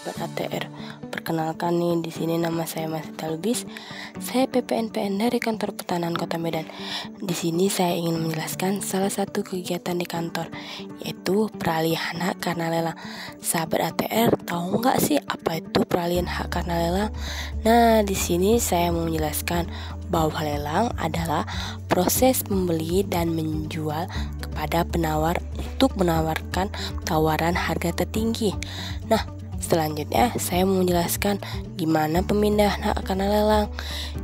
perkenalkan nih di sini nama saya Mas Talubis. Saya PPNPN dari Kantor Pertanahan Kota Medan. Di sini saya ingin menjelaskan salah satu kegiatan di kantor yaitu peralihan hak karena lelang. Sahabat ATR tahu nggak sih apa itu peralihan hak karena lelang? Nah, di sini saya mau menjelaskan bahwa lelang adalah proses membeli dan menjual kepada penawar untuk menawarkan tawaran harga tertinggi. Nah, Selanjutnya, saya mau menjelaskan gimana pemindahan hak karena lelang.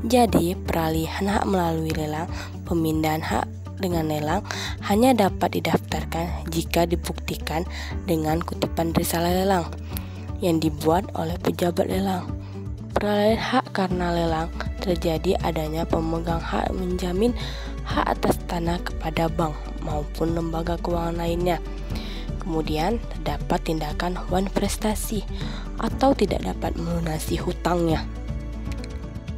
Jadi, peralihan hak melalui lelang, pemindahan hak dengan lelang hanya dapat didaftarkan jika dibuktikan dengan kutipan risalah lelang yang dibuat oleh pejabat lelang. Peralihan hak karena lelang terjadi adanya pemegang hak menjamin hak atas tanah kepada bank maupun lembaga keuangan lainnya. Kemudian terdapat tindakan wan prestasi atau tidak dapat melunasi hutangnya.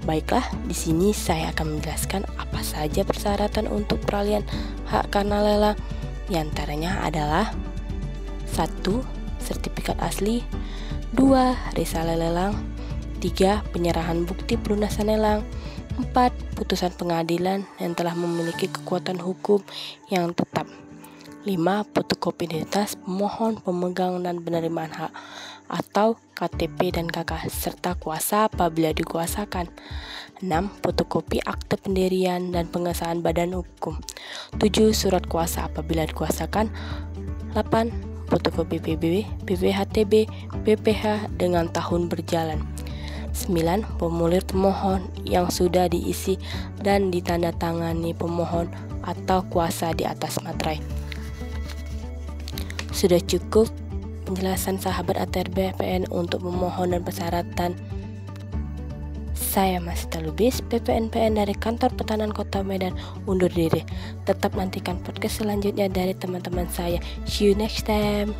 Baiklah, di sini saya akan menjelaskan apa saja persyaratan untuk peralihan hak karena lelang. Di antaranya adalah 1. Sertifikat asli 2. Risalah lelang 3. Penyerahan bukti pelunasan lelang 4. Putusan pengadilan yang telah memiliki kekuatan hukum yang tetap 5. Fotokopi identitas pemohon, pemegang, dan penerimaan hak atau KTP dan KK serta kuasa apabila dikuasakan. 6. Fotokopi akte pendirian dan pengesahan badan hukum. 7. Surat kuasa apabila dikuasakan. 8. Fotokopi PBB, BPHTB, BPH dengan tahun berjalan. 9. Formulir pemohon yang sudah diisi dan ditandatangani pemohon atau kuasa di atas materai. Sudah cukup penjelasan sahabat ATR BPN untuk memohon dan persyaratan. Saya Mas Talubis, PPNPN dari Kantor Pertahanan Kota Medan undur diri. Tetap nantikan podcast selanjutnya dari teman-teman saya. See you next time.